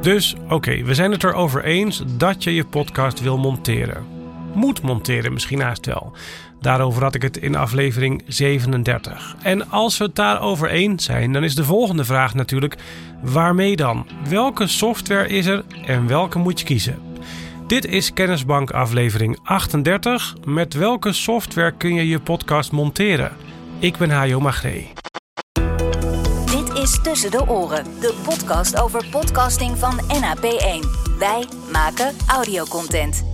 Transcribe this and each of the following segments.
Dus oké, we zijn het erover eens dat je je podcast wil monteren. Moet monteren misschien haast wel. Daarover had ik het in aflevering 37. En als we het daarover eens zijn, dan is de volgende vraag natuurlijk: waarmee dan? Welke software is er en welke moet je kiezen? Dit is Kennisbank aflevering 38. Met welke software kun je je podcast monteren? Ik ben Hajo Magree. Is Tussen de Oren, de podcast over podcasting van NAP1. Wij maken audiocontent.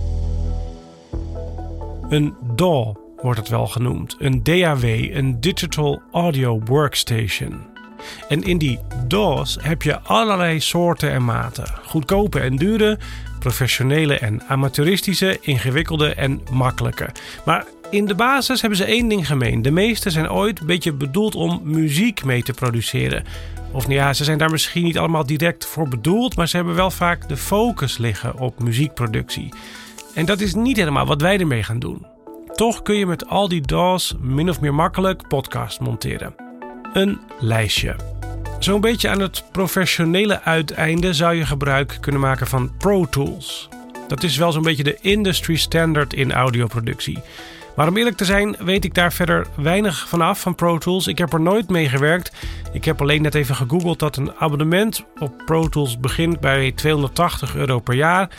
Een DAW wordt het wel genoemd. Een DAW, een Digital Audio Workstation. En in die DAW's heb je allerlei soorten en maten. Goedkope en dure, professionele en amateuristische, ingewikkelde en makkelijke. Maar in de basis hebben ze één ding gemeen. De meeste zijn ooit een beetje bedoeld om muziek mee te produceren. Of nou ja, ze zijn daar misschien niet allemaal direct voor bedoeld, maar ze hebben wel vaak de focus liggen op muziekproductie. En dat is niet helemaal wat wij ermee gaan doen. Toch kun je met al die DAW's min of meer makkelijk podcast monteren. Een lijstje. Zo'n beetje aan het professionele uiteinde zou je gebruik kunnen maken van Pro Tools. Dat is wel zo'n beetje de industry standard in audioproductie. Maar om eerlijk te zijn, weet ik daar verder weinig van af van Pro Tools. Ik heb er nooit mee gewerkt. Ik heb alleen net even gegoogeld dat een abonnement op Pro Tools begint bij 280 euro per jaar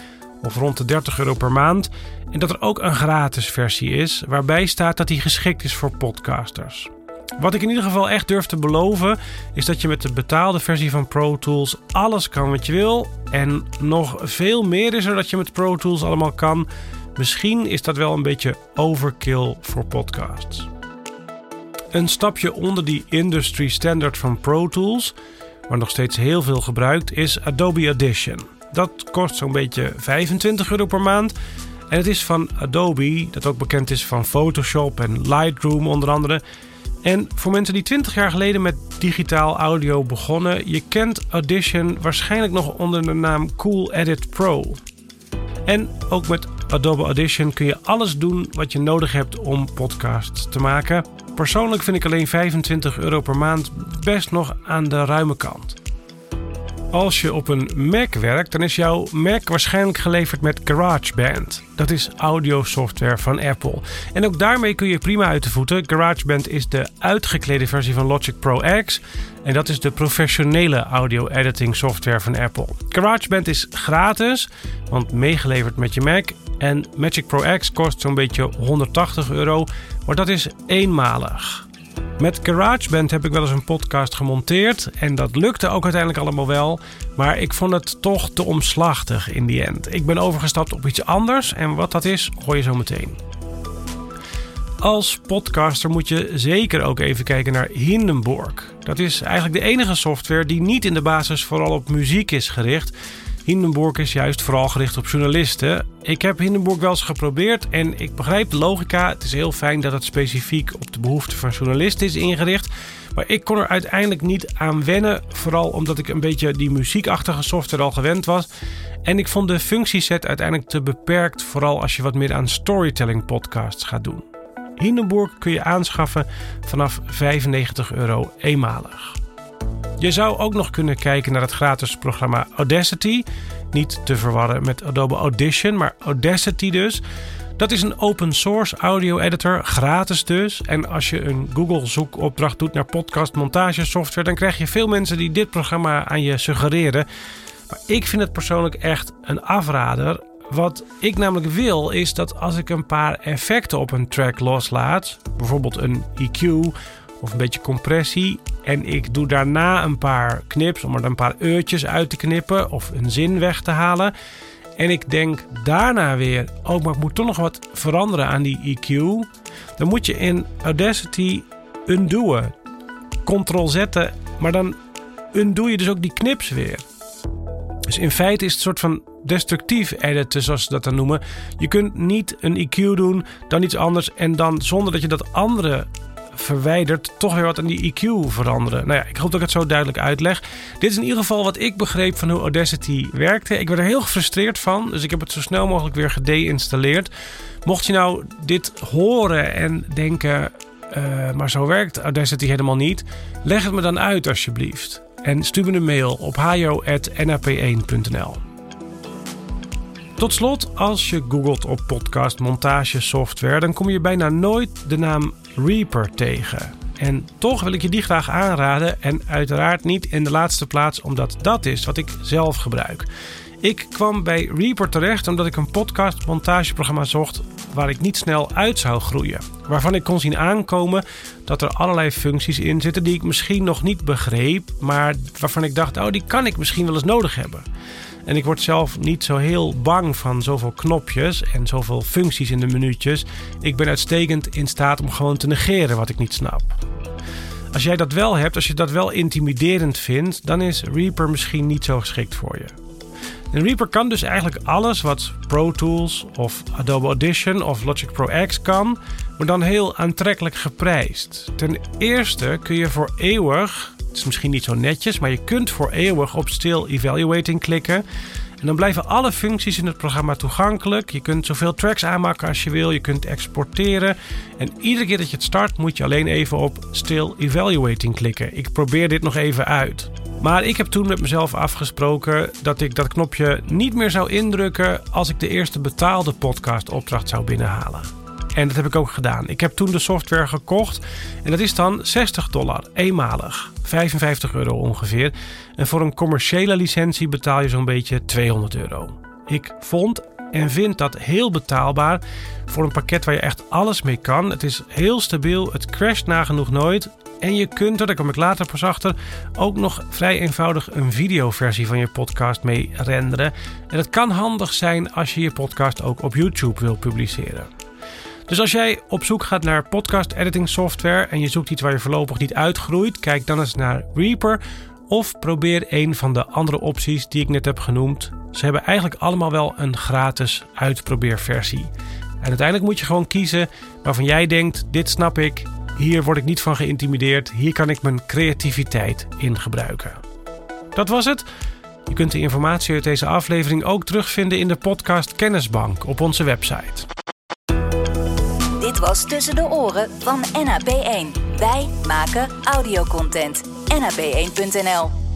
of rond de 30 euro per maand. En dat er ook een gratis versie is, waarbij staat dat die geschikt is voor podcasters. Wat ik in ieder geval echt durf te beloven, is dat je met de betaalde versie van Pro Tools alles kan wat je wil. En nog veel meer is er dat je met Pro Tools allemaal kan. Misschien is dat wel een beetje overkill voor podcasts. Een stapje onder die industry standard van Pro Tools, maar nog steeds heel veel gebruikt, is Adobe Audition. Dat kost zo'n beetje 25 euro per maand. En het is van Adobe, dat ook bekend is van Photoshop en Lightroom onder andere. En voor mensen die 20 jaar geleden met digitaal audio begonnen, je kent Audition waarschijnlijk nog onder de naam Cool Edit Pro. En ook met Adobe Audition kun je alles doen wat je nodig hebt om podcasts te maken. Persoonlijk vind ik alleen 25 euro per maand best nog aan de ruime kant. Als je op een Mac werkt, dan is jouw Mac waarschijnlijk geleverd met GarageBand. Dat is audiosoftware van Apple. En ook daarmee kun je prima uit de voeten. GarageBand is de uitgeklede versie van Logic Pro X. En dat is de professionele audio-editing software van Apple. GarageBand is gratis, want meegeleverd met je Mac. En Magic Pro X kost zo'n beetje 180 euro, maar dat is eenmalig. Met GarageBand heb ik wel eens een podcast gemonteerd en dat lukte ook uiteindelijk allemaal wel, maar ik vond het toch te omslachtig in die end. Ik ben overgestapt op iets anders en wat dat is, hoor je zo meteen. Als podcaster moet je zeker ook even kijken naar Hindenburg. Dat is eigenlijk de enige software die niet in de basis vooral op muziek is gericht. Hindenburg is juist vooral gericht op journalisten. Ik heb Hindenburg wel eens geprobeerd en ik begrijp de logica. Het is heel fijn dat het specifiek op de behoeften van journalisten is ingericht. Maar ik kon er uiteindelijk niet aan wennen. Vooral omdat ik een beetje die muziekachtige software al gewend was. En ik vond de functieset uiteindelijk te beperkt. Vooral als je wat meer aan storytelling podcasts gaat doen. Hindenburg kun je aanschaffen vanaf 95 euro eenmalig. Je zou ook nog kunnen kijken naar het gratis programma Audacity. Niet te verwarren met Adobe Audition, maar Audacity dus. Dat is een open source audio editor, gratis dus. En als je een Google zoekopdracht doet naar podcast montage software, dan krijg je veel mensen die dit programma aan je suggereren. Maar ik vind het persoonlijk echt een afrader. Wat ik namelijk wil is dat als ik een paar effecten op een track loslaat, bijvoorbeeld een EQ of een beetje compressie. En ik doe daarna een paar knips om er een paar eurtjes uit te knippen of een zin weg te halen. En ik denk daarna weer, oh, maar ik moet toch nog wat veranderen aan die EQ. Dan moet je in Audacity undoen. Ctrl zetten, maar dan undo je dus ook die knips weer. Dus in feite is het een soort van destructief editen, zoals ze dat dan noemen. Je kunt niet een EQ doen, dan iets anders en dan zonder dat je dat andere verwijderd toch weer wat aan die EQ veranderen. Nou ja, ik hoop dat ik het zo duidelijk uitleg. Dit is in ieder geval wat ik begreep van hoe Audacity werkte. Ik werd er heel gefrustreerd van, dus ik heb het zo snel mogelijk weer gedeinstalleerd. Mocht je nou dit horen en denken, uh, maar zo werkt Audacity helemaal niet, leg het me dan uit alsjeblieft. en stuur me een mail op hajo.nap1.nl. Tot slot, als je googelt op podcast montage software, dan kom je bijna nooit de naam Reaper tegen. En toch wil ik je die graag aanraden en uiteraard niet in de laatste plaats omdat dat is wat ik zelf gebruik. Ik kwam bij Reaper terecht omdat ik een podcast montageprogramma zocht waar ik niet snel uit zou groeien. Waarvan ik kon zien aankomen dat er allerlei functies in zitten die ik misschien nog niet begreep, maar waarvan ik dacht, oh die kan ik misschien wel eens nodig hebben. En ik word zelf niet zo heel bang van zoveel knopjes en zoveel functies in de minuutjes. Ik ben uitstekend in staat om gewoon te negeren wat ik niet snap. Als jij dat wel hebt, als je dat wel intimiderend vindt, dan is Reaper misschien niet zo geschikt voor je. En Reaper kan dus eigenlijk alles wat Pro Tools of Adobe Audition of Logic Pro X kan, maar dan heel aantrekkelijk geprijsd. Ten eerste kun je voor eeuwig, het is misschien niet zo netjes, maar je kunt voor eeuwig op Still Evaluating klikken. En dan blijven alle functies in het programma toegankelijk. Je kunt zoveel tracks aanmaken als je wil. Je kunt exporteren. En iedere keer dat je het start, moet je alleen even op Still Evaluating klikken. Ik probeer dit nog even uit. Maar ik heb toen met mezelf afgesproken dat ik dat knopje niet meer zou indrukken als ik de eerste betaalde podcastopdracht zou binnenhalen. En dat heb ik ook gedaan. Ik heb toen de software gekocht en dat is dan 60 dollar, eenmalig. 55 euro ongeveer. En voor een commerciële licentie betaal je zo'n beetje 200 euro. Ik vond en vind dat heel betaalbaar voor een pakket waar je echt alles mee kan. Het is heel stabiel, het crasht nagenoeg nooit. En je kunt er, daar kom ik later pas achter, ook nog vrij eenvoudig een videoversie van je podcast mee renderen. En dat kan handig zijn als je je podcast ook op YouTube wil publiceren. Dus als jij op zoek gaat naar podcast editing software en je zoekt iets waar je voorlopig niet uitgroeit, kijk dan eens naar Reaper of probeer een van de andere opties die ik net heb genoemd. Ze hebben eigenlijk allemaal wel een gratis uitprobeerversie. En uiteindelijk moet je gewoon kiezen waarvan jij denkt: dit snap ik, hier word ik niet van geïntimideerd. Hier kan ik mijn creativiteit in gebruiken. Dat was het. Je kunt de informatie uit deze aflevering ook terugvinden in de podcast Kennisbank op onze website. Was Tussen de Oren van NAP1. Wij maken audiocontent. NAP1.nl